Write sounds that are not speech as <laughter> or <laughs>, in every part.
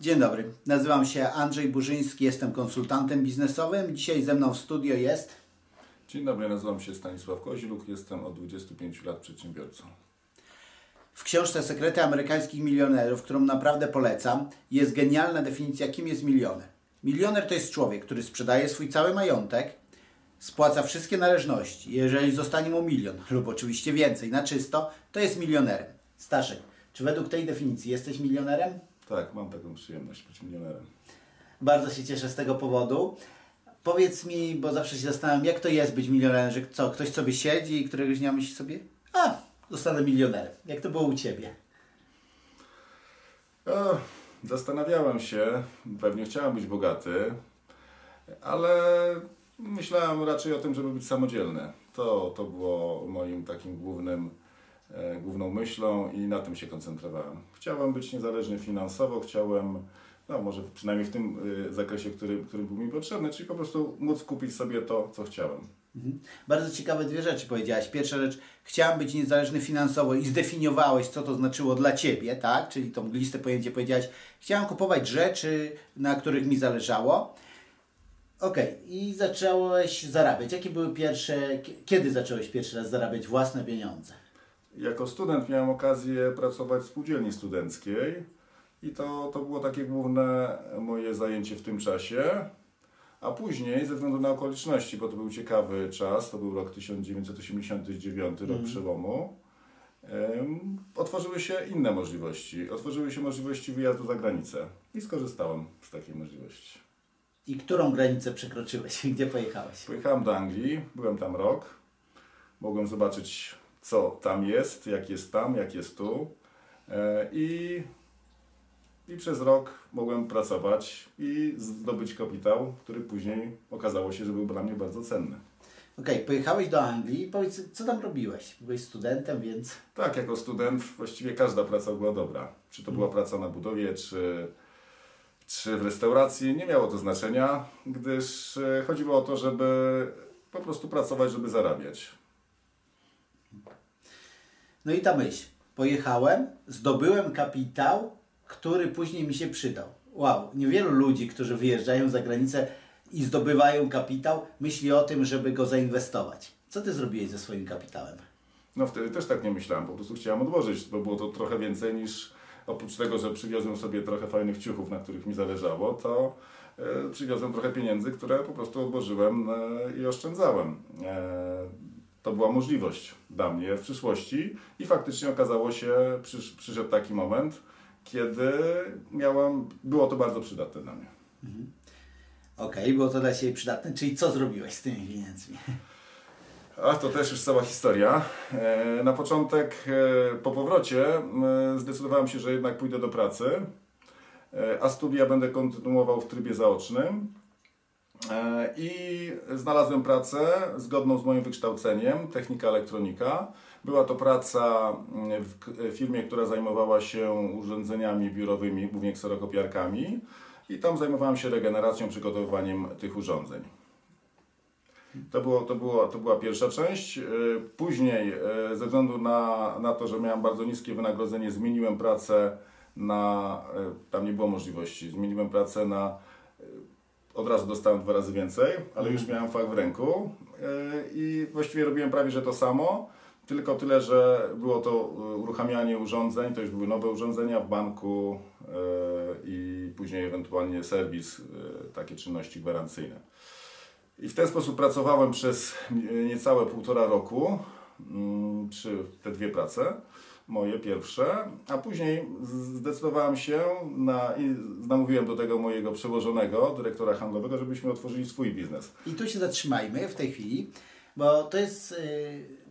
Dzień dobry, nazywam się Andrzej Burzyński, jestem konsultantem biznesowym. Dzisiaj ze mną w studio jest. Dzień dobry, nazywam się Stanisław Koziluk, jestem od 25 lat przedsiębiorcą. W książce Sekrety amerykańskich milionerów, którą naprawdę polecam, jest genialna definicja, kim jest milioner. Milioner to jest człowiek, który sprzedaje swój cały majątek, spłaca wszystkie należności. Jeżeli zostanie mu milion, <laughs> lub oczywiście więcej, na czysto, to jest milionerem. Staszek, czy według tej definicji jesteś milionerem? Tak, mam taką przyjemność być milionerem. Bardzo się cieszę z tego powodu. Powiedz mi, bo zawsze się zastanawiam, jak to jest być milionerem, że co, ktoś sobie siedzi i któregoś dnia myśli sobie, a, zostanę milionerem. Jak to było u Ciebie? O, zastanawiałem się, pewnie chciałem być bogaty, ale myślałem raczej o tym, żeby być samodzielny. To, to było moim takim głównym, e, główną myślą i na tym się koncentrowałem. Chciałem być niezależny finansowo, chciałem, no może przynajmniej w tym y, zakresie, który, który był mi potrzebny, czyli po prostu móc kupić sobie to, co chciałem. Mhm. Bardzo ciekawe dwie rzeczy powiedziałaś. Pierwsza rzecz, chciałem być niezależny finansowo i zdefiniowałeś, co to znaczyło dla Ciebie, tak? Czyli tą listę pojęcie powiedziałaś, chciałem kupować rzeczy, na których mi zależało. Okej, i zacząłeś zarabiać. Jakie były pierwsze, kiedy zacząłeś pierwszy raz zarabiać własne pieniądze? Jako student miałem okazję pracować w spółdzielni studenckiej i to, to było takie główne moje zajęcie w tym czasie. A później, ze względu na okoliczności, bo to był ciekawy czas, to był rok 1989, rok przełomu, em, otworzyły się inne możliwości. Otworzyły się możliwości wyjazdu za granicę i skorzystałem z takiej możliwości. I którą granicę przekroczyłeś? <laughs> Gdzie pojechałeś? Pojechałem do Anglii, byłem tam rok. Mogłem zobaczyć, co tam jest, jak jest tam, jak jest tu. E, I, I przez rok mogłem pracować i zdobyć kapitał, który później okazało się, że był dla mnie bardzo cenny. Okej, pojechałeś do Anglii. Powiedz, co tam robiłeś? Byłeś studentem, więc... Tak, jako student właściwie każda praca była dobra. Czy to była praca na budowie, czy, czy w restauracji, nie miało to znaczenia, gdyż e, chodziło o to, żeby po prostu pracować, żeby zarabiać. No i ta myśl. Pojechałem, zdobyłem kapitał, który później mi się przydał. Wow, niewielu ludzi, którzy wyjeżdżają za granicę i zdobywają kapitał, myśli o tym, żeby go zainwestować. Co ty zrobiłeś ze swoim kapitałem? No wtedy też tak nie myślałem, po prostu chciałem odłożyć, bo było to trochę więcej niż oprócz tego, że przywiozłem sobie trochę fajnych ciuchów, na których mi zależało, to e, przywiozłem trochę pieniędzy, które po prostu odłożyłem e, i oszczędzałem. E, to była możliwość dla mnie w przyszłości i faktycznie okazało się, przysz, przyszedł taki moment, kiedy miałem, było to bardzo przydatne dla mnie. Okej, było to dla Ciebie przydatne, czyli co zrobiłeś z tymi pieniędzmi? A to też już cała historia. E, Na początek, e, po powrocie, m, zdecydowałem się, że jednak pójdę do pracy, e, a studia będę kontynuował w trybie zaocznym. E, I znalazłem pracę zgodną z moim wykształceniem, technika elektronika. Była to praca mm, w k- firmie, która zajmowała się urządzeniami biurowymi, głównie kserokopiarkami. I tam zajmowałem się regeneracją, przygotowywaniem tych urządzeń. To, było, to, było, to była pierwsza część. Yy, Później, ze względu na, na to, że miałem bardzo niskie wynagrodzenie, zmieniłem pracę na. Tam nie było możliwości. Zmieniłem pracę na. Od razu dostałem dwa razy więcej, ale już miałem fach w ręku yy, i właściwie robiłem prawie że to samo. Tylko tyle, że było to yy, uruchamianie urządzeń, to już były nowe urządzenia w banku yy, i później ewentualnie serwis, takie czynności gwarancyjne. I w ten sposób pracowałem przez niecałe półtora roku, mm, czy te dwie prace, moje pierwsze, a później zdecydowałem się na, i namówiłem do tego mojego przełożonego, dyrektora handlowego, żebyśmy otworzyli swój biznes. I tu się zatrzymajmy w tej chwili, bo to jest, yy,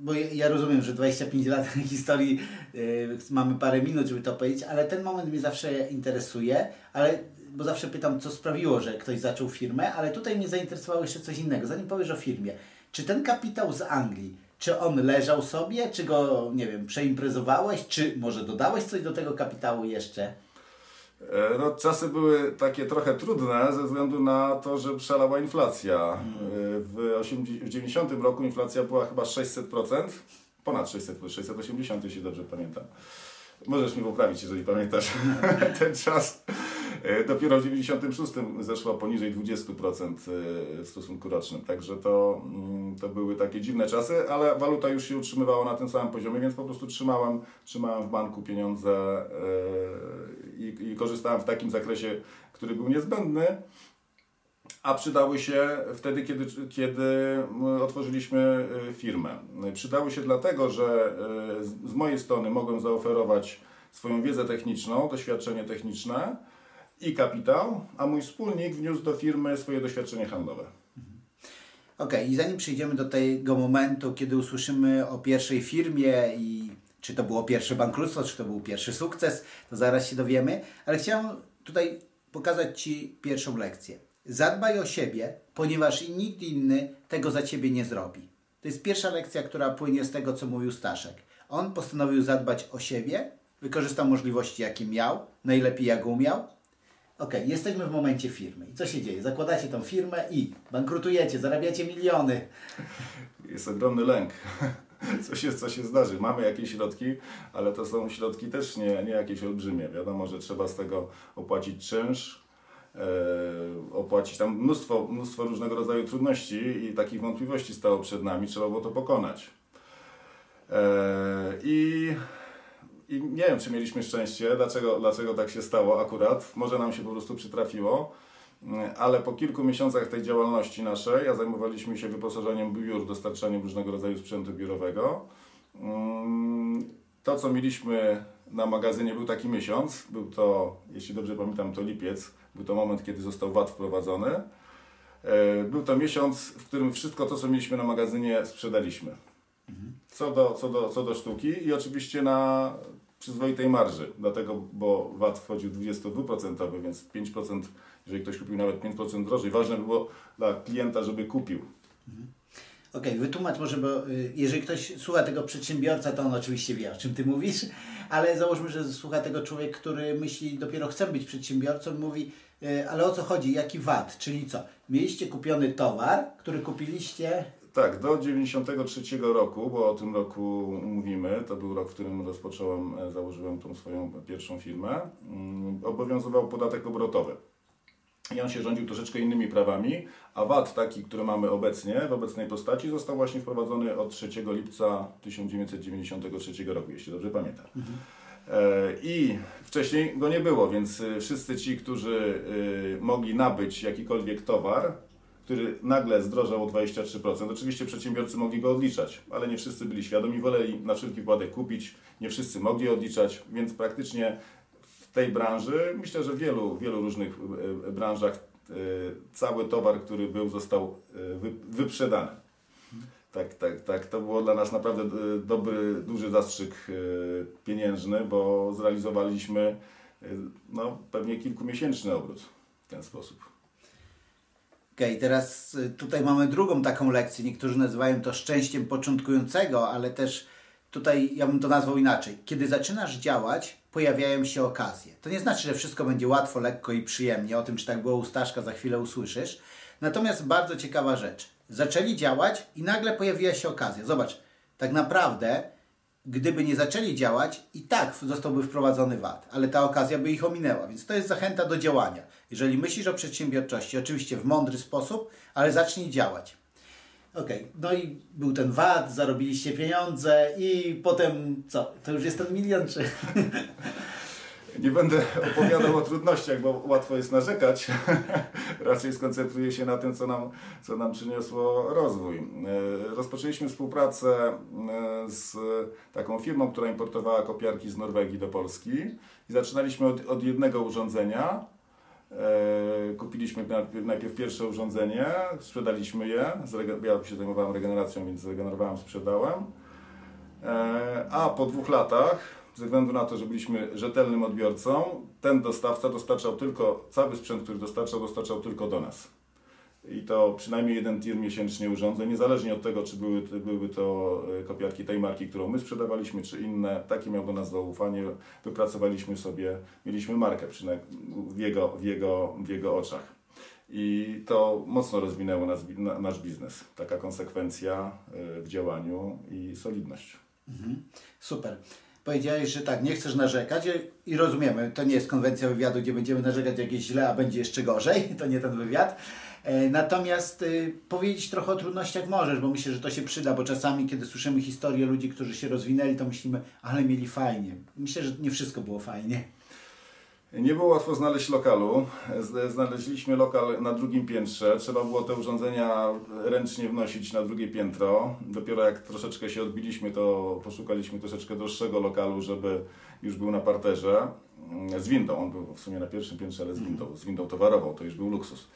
bo ja- rozumiem, że 25 lat <laughs> historii, yy, mamy parę minut, żeby to powiedzieć, ale ten moment mnie zawsze interesuje, ale bo zawsze pytam, co sprawiło, że ktoś zaczął firmę, ale tutaj mnie zainteresowało jeszcze coś innego. Zanim powiesz o firmie, czy ten kapitał z Anglii, czy on leżał sobie, czy go, nie wiem, przeimprezowałeś, czy może dodałeś coś do tego kapitału jeszcze? E, No, czasy były takie trochę trudne ze względu na to, że szalała inflacja. E, W 80 w 90 roku inflacja była chyba 600%, ponad 600, 680 jeśli dobrze pamiętam. Możesz mi poprawić, jeżeli pamiętasz <laughs> ten czas. E, dopiero w 96 zeszła poniżej 20% e, w stosunku rocznym. Także to, mm, to były takie dziwne czasy, ale waluta już się utrzymywała na tym samym poziomie, więc po prostu trzymałem, trzymałem w banku pieniądze e, i, i korzystałem w takim zakresie, który był niezbędny a przydały się wtedy, kiedy, kiedy otworzyliśmy firmę. Przydały się dlatego, że z mojej strony mogłem zaoferować swoją wiedzę techniczną, doświadczenie techniczne i kapitał, a mój wspólnik wniósł do firmy swoje doświadczenie handlowe. Ok, i zanim przejdziemy do tego momentu, kiedy usłyszymy o pierwszej firmie i czy to było pierwsze bankructwo, czy to był pierwszy sukces, to zaraz się dowiemy, ale chciałem tutaj pokazać Ci pierwszą lekcję. Zadbaj o siebie, ponieważ nikt inny tego za Ciebie nie zrobi. To jest pierwsza lekcja, która płynie z tego, co mówił Staszek. On postanowił zadbać o siebie, wykorzystał możliwości, jakie miał, najlepiej jak umiał. Ok, jesteśmy w momencie firmy. I co się dzieje? Zakładacie tą firmę i bankrutujecie, zarabiacie miliony. Jest ogromny lęk. Co się, co się zdarzy. Mamy jakieś środki, ale to są środki też nie, nie jakieś olbrzymie. Wiadomo, że trzeba z tego opłacić czynsz, e, opłacić tam mnóstwo, mnóstwo różnego rodzaju trudności i takich wątpliwości stało przed nami. Trzeba było to pokonać. E, I i nie wiem, czy mieliśmy szczęście, dlaczego, dlaczego tak się stało akurat. Może nam się po prostu przytrafiło, ale po kilku miesiącach tej działalności naszej, a zajmowaliśmy się wyposażeniem biur, dostarczaniem różnego rodzaju sprzętu biurowego. Mm, to, co mieliśmy na magazynie, był taki miesiąc. Był to, jeśli dobrze pamiętam, to lipiec. Był to moment, kiedy został VAT wprowadzony. E, był to miesiąc, w którym wszystko to, co mieliśmy na magazynie, sprzedaliśmy. Co do, co, do, co do sztuki i oczywiście na przyzwoitej marży, dlatego, bo VAT wchodził 22%, więc 5%, jeżeli ktoś kupił nawet 5% drożej, ważne było dla klienta, żeby kupił. Mhm. Okej, okay, wytłumacz może, bo y, jeżeli ktoś słucha tego przedsiębiorca, to on oczywiście wie, o czym Ty mówisz, <laughs> ale załóżmy, że słucha tego człowiek, który myśli, dopiero chce być przedsiębiorcą, mówi, y, ale o co chodzi, jaki VAT, czyli co? Mieliście kupiony towar, który kupiliście tak, do 93 roku, bo o tym roku mówimy, to był rok, w którym rozpocząłem, e, założyłem tą swoją pierwszą firmę, mm, obowiązywał podatek obrotowy. I on się rządził troszeczkę innymi prawami, a VAT taki, który mamy obecnie, w obecnej postaci, został właśnie wprowadzony od 3 lipca 1993 roku, jeśli dobrze pamiętam. Mhm. E, I wcześniej go nie było, więc e, wszyscy ci, którzy mogli nabyć jakikolwiek towar, który nagle zdrożał o 23%. Oczywiście przedsiębiorcy mogli go odliczać, ale nie wszyscy byli świadomi, woleli na wszelki wypadek kupić, nie wszyscy mogli odliczać, więc praktycznie w tej branży, myślę, że w wielu, wielu różnych e, branżach e, cały towar, który był, został e, wyprzedany. Tak, tak, tak. To było dla nas naprawdę dobry, duży zastrzyk pieniężny, bo zrealizowaliśmy no, pewnie kilkumiesięczny obrót w ten sposób. Okej, okay, teraz y, tutaj mamy drugą taką lekcję. Niektórzy nazywają to szczęściem początkującego, ale też tutaj ja bym to nazwał inaczej. Kiedy zaczynasz działać, pojawiają się okazje. To nie znaczy, że wszystko będzie łatwo, lekko i przyjemnie. O tym, czy tak było u Staszka, za chwilę usłyszysz. Natomiast bardzo ciekawa rzecz. Zaczęli działać i nagle pojawiła się okazja. Zobacz, tak naprawdę gdyby nie zaczęli działać, i tak zostałby wprowadzony VAT, ale ta okazja by ich ominęła. Więc to jest zachęta do działania. Jeżeli myślisz o przedsiębiorczości, oczywiście w mądry sposób, ale zacznij działać. Ok, no i był ten VAT, zarobiliście pieniądze i potem co? To już jest ten milion, czy... <laughs> Nie będę opowiadał o trudnościach, bo łatwo jest narzekać. <laughs> Raczej skoncentruję się na tym, co nam, co nam przyniosło rozwój. E, rozpoczęliśmy współpracę e, z taką firmą, która importowała kopiarki z Norwegii do Polski i zaczynaliśmy od, od jednego urządzenia. E, kupiliśmy najpierw pierwsze urządzenie, sprzedaliśmy je. Ja się zajmowałem regeneracją, więc zregenerowałem, sprzedałem. A po dwóch latach ze względu na to, że byliśmy rzetelnym odbiorcą, ten dostawca dostarczał tylko, cały sprzęt, który dostarczał, dostarczał tylko do nas. I to przynajmniej jeden tir miesięcznie urządzeń, niezależnie od tego, czy były, były to e, kopiarki tej marki, którą my sprzedawaliśmy, czy inne. Takie miał do nas zaufanie. Wypracowaliśmy sobie, mieliśmy markę w jego, w jego, w jego oczach. I to mocno rozwinęło nas, nasz biznes. Taka konsekwencja e, w działaniu i solidność. Mhm. Super. Powiedziałeś, że tak, nie chcesz narzekać i- rozumiemy, to nie jest konwencja wywiadu, gdzie będziemy narzekać jakieś źle, a będzie jeszcze gorzej, <laughs> to nie ten wywiad. E, Natomiast y, powiedzieć trochę o trudnościach możesz, bo myślę, że to się przyda, bo czasami, kiedy słyszymy historię ludzi, którzy się rozwinęli, to myślimy, ale mieli fajnie. Myślę, że nie wszystko było fajnie. Nie było łatwo znaleźć lokalu. Znaleźliśmy lokal na drugim piętrze. Trzeba było te urządzenia ręcznie wnosić na drugie piętro. Dopiero jak troszeczkę się odbiliśmy, to poszukaliśmy troszeczkę droższego lokalu, żeby już był na parterze. Z windą. On był w sumie na pierwszym piętrze, ale z windą. Z windą towarową. To już był luksus.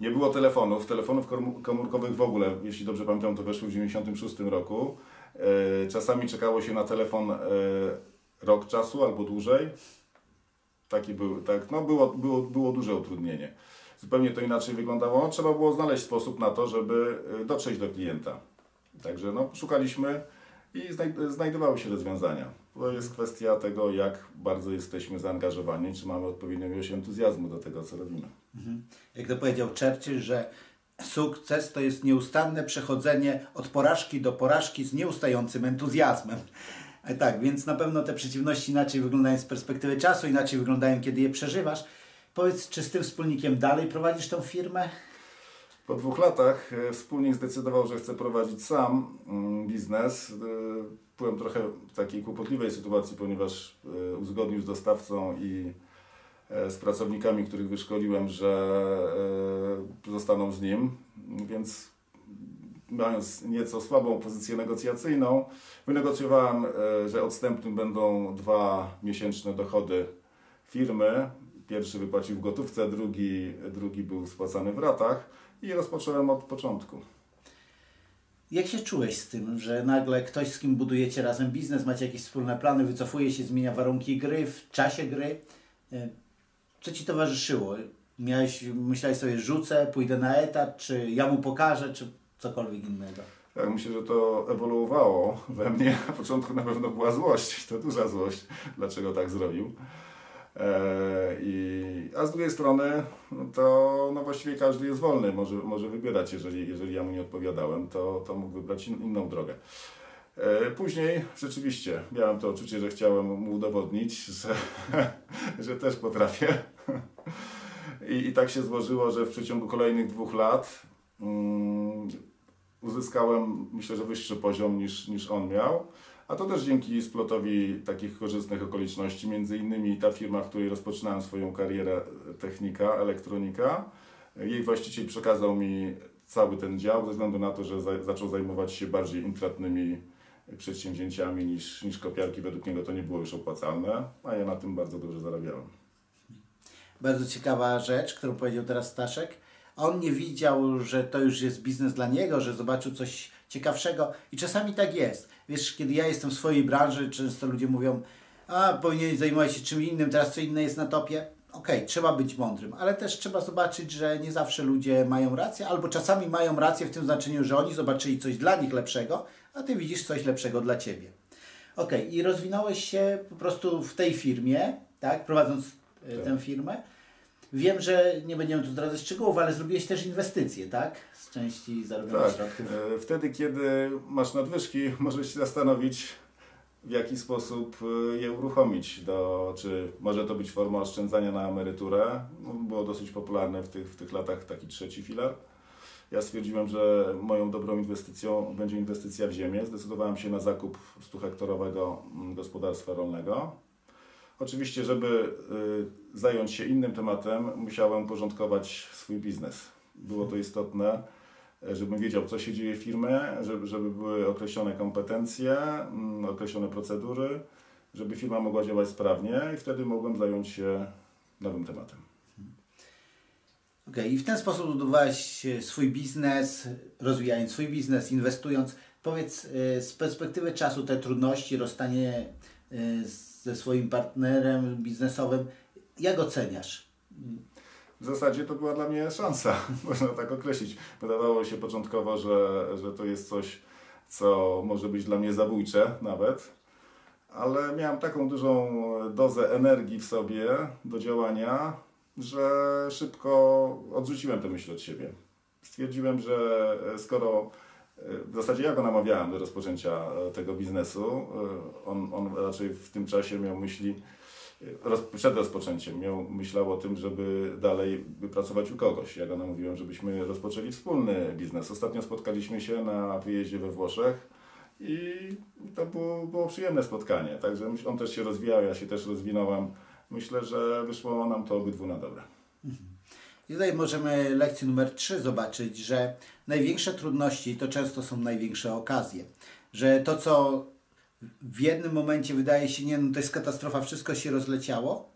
Nie było telefonów. Telefonów komórkowych w ogóle, jeśli dobrze pamiętam, to weszły w 1996 roku. E, Czasami czekało się na telefon e, rok czasu albo dłużej. Taki był, tak, no było, było, było duże utrudnienie. Zupełnie to inaczej wyglądało. Trzeba było znaleźć sposób na to, żeby y, dotrzeć do klienta. Także no, szukaliśmy i znaj- znajdowały się rozwiązania. To jest kwestia tego, jak bardzo jesteśmy zaangażowani, czy mamy odpowiednią ilość entuzjazmu do tego, co robimy. Jak to powiedział Churchill, że sukces to jest nieustanne przechodzenie od porażki do porażki z nieustającym entuzjazmem. E, Tak, więc na pewno te przeciwności inaczej wyglądają z perspektywy czasu, inaczej wyglądają, kiedy je przeżywasz. Powiedz, czy z tym wspólnikiem dalej prowadzisz tą firmę? Po dwóch latach e, wspólnik zdecydował, że chce prowadzić sam mm, biznes. E, Byłem trochę w takiej kłopotliwej sytuacji, ponieważ uzgodnił z dostawcą i z pracownikami, których wyszkoliłem, że zostaną z nim, więc mając nieco słabą pozycję negocjacyjną, wynegocjowałem, e, że odstępnym będą dwa miesięczne dochody firmy. Pierwszy wypłacił w gotówce, drugi, drugi był spłacany w ratach i rozpocząłem od początku. Jak się czułeś z tym, że nagle ktoś, z kim budujecie razem biznes, macie jakieś wspólne plany, wycofuje się, zmienia warunki gry w czasie gry? E, Co ci towarzyszyło? Miałeś, myślałeś sobie, rzucę, pójdę na etat, czy ja mu pokażę, czy cokolwiek innego? Tak, myślę, że to ewoluowało we mnie. Na początku na pewno była złość, to duża złość, dlaczego tak zrobił. E, i, a z drugiej strony, no to no właściwie każdy jest wolny, może, może wybierać, jeżeli, jeżeli ja mu nie odpowiadałem, to, to mógł wybrać in, inną drogę. E, Później rzeczywiście miałem to uczucie, że chciałem mu udowodnić, że, <laughs> że też potrafię. I, I tak się złożyło, że w przeciągu kolejnych dwóch lat mm, uzyskałem, myślę, że wyższy poziom niż, niż on miał. A to też dzięki splotowi takich korzystnych okoliczności, między innymi ta firma, w której rozpoczynałem swoją karierę technika, elektronika, jej właściciel przekazał mi cały ten dział ze względu na to, że za, zaczął zajmować się bardziej intratnymi przedsięwzięciami niż, niż kopiarki. Według niego to nie było już opłacalne, a ja na tym bardzo dobrze zarabiałem. Bardzo ciekawa rzecz, którą powiedział teraz Staszek. On nie widział, że to już jest biznes dla niego, że zobaczył coś ciekawszego i czasami tak jest. Wiesz, kiedy ja jestem w swojej branży, często ludzie mówią, a powinien zajmować się czym innym, teraz co inne jest na topie. Okej, trzeba być mądrym, ale też trzeba zobaczyć, że nie zawsze ludzie mają rację, albo czasami mają rację w tym znaczeniu, że oni zobaczyli coś dla nich lepszego, a ty widzisz coś lepszego dla ciebie. Okej, i rozwinąłeś się po prostu w tej firmie, tak, prowadząc e, Tak. tę firmę. Wiem, że nie będziemy tu zdradzać szczegółów, ale zrobiłeś też inwestycje, tak? Z części zarobionych Tak, środków. e, wtedy kiedy masz nadwyżki, <laughs> możesz się zastanowić, w jaki sposób e, je uruchomić. Do, czy może to być forma oszczędzania na emeryturę? No, Było dosyć popularne w tych, w tych latach taki trzeci filar. Ja stwierdziłem, że moją dobrą inwestycją będzie inwestycja w ziemię. Zdecydowałem się na zakup 100-hektarowego mm, gospodarstwa rolnego. Oczywiście, żeby y, zająć się innym tematem, musiałem porządkować swój biznes. Było to istotne, żebym wiedział, co się dzieje w firmie, żeby, były określone kompetencje, mm, określone procedury, żeby firma mogła działać sprawnie i wtedy mogłem zająć się nowym tematem. Okej, i w ten sposób budowałeś e, swój biznes, rozwijając swój biznes, inwestując. Powiedz e, z perspektywy czasu te trudności, rozstanie e, ze swoim partnerem biznesowym, jak oceniasz? W zasadzie to była dla mnie szansa, <laughs> można tak określić. Wydawało się początkowo, że, że to jest coś, co może być dla mnie zabójcze nawet, ale miałem taką dużą dozę energii w sobie do działania, że szybko odrzuciłem tę myśl od siebie. Stwierdziłem, że skoro w zasadzie ja go namawiałem do rozpoczęcia e, tego biznesu. E, On, on raczej w tym czasie miał myśli, e, roz, przed rozpoczęciem, miał, myślał o tym, żeby dalej pracować u kogoś. Ja go namówiłem, żebyśmy rozpoczęli wspólny biznes. Ostatnio spotkaliśmy się na wyjeździe we Włoszech i to było, było przyjemne spotkanie. Także on też się rozwijał, ja się też rozwinąłem. Myślę, że wyszło nam to obydwu na dobre. I tutaj możemy lekcję numer 3 zobaczyć, że największe trudności to często są największe okazje. Że to, co w jednym momencie wydaje się, nie, no to jest katastrofa, wszystko się rozleciało.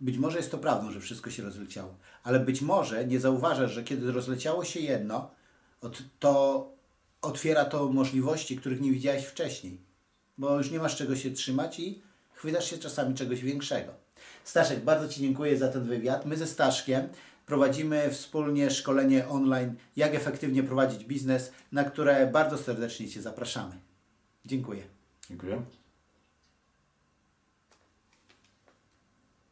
Być może jest to prawdą, że wszystko się rozleciało, ale być może nie zauważasz, że kiedy rozleciało się jedno, to otwiera to możliwości, których nie widziałeś wcześniej, bo już nie masz czego się trzymać i chwytasz się czasami czegoś większego. Staszek, bardzo Ci dziękuję za ten wywiad. My ze Staszkiem prowadzimy wspólnie szkolenie online, jak efektywnie prowadzić biznes, na które bardzo serdecznie Cię zapraszamy. Dziękuję. Dziękuję.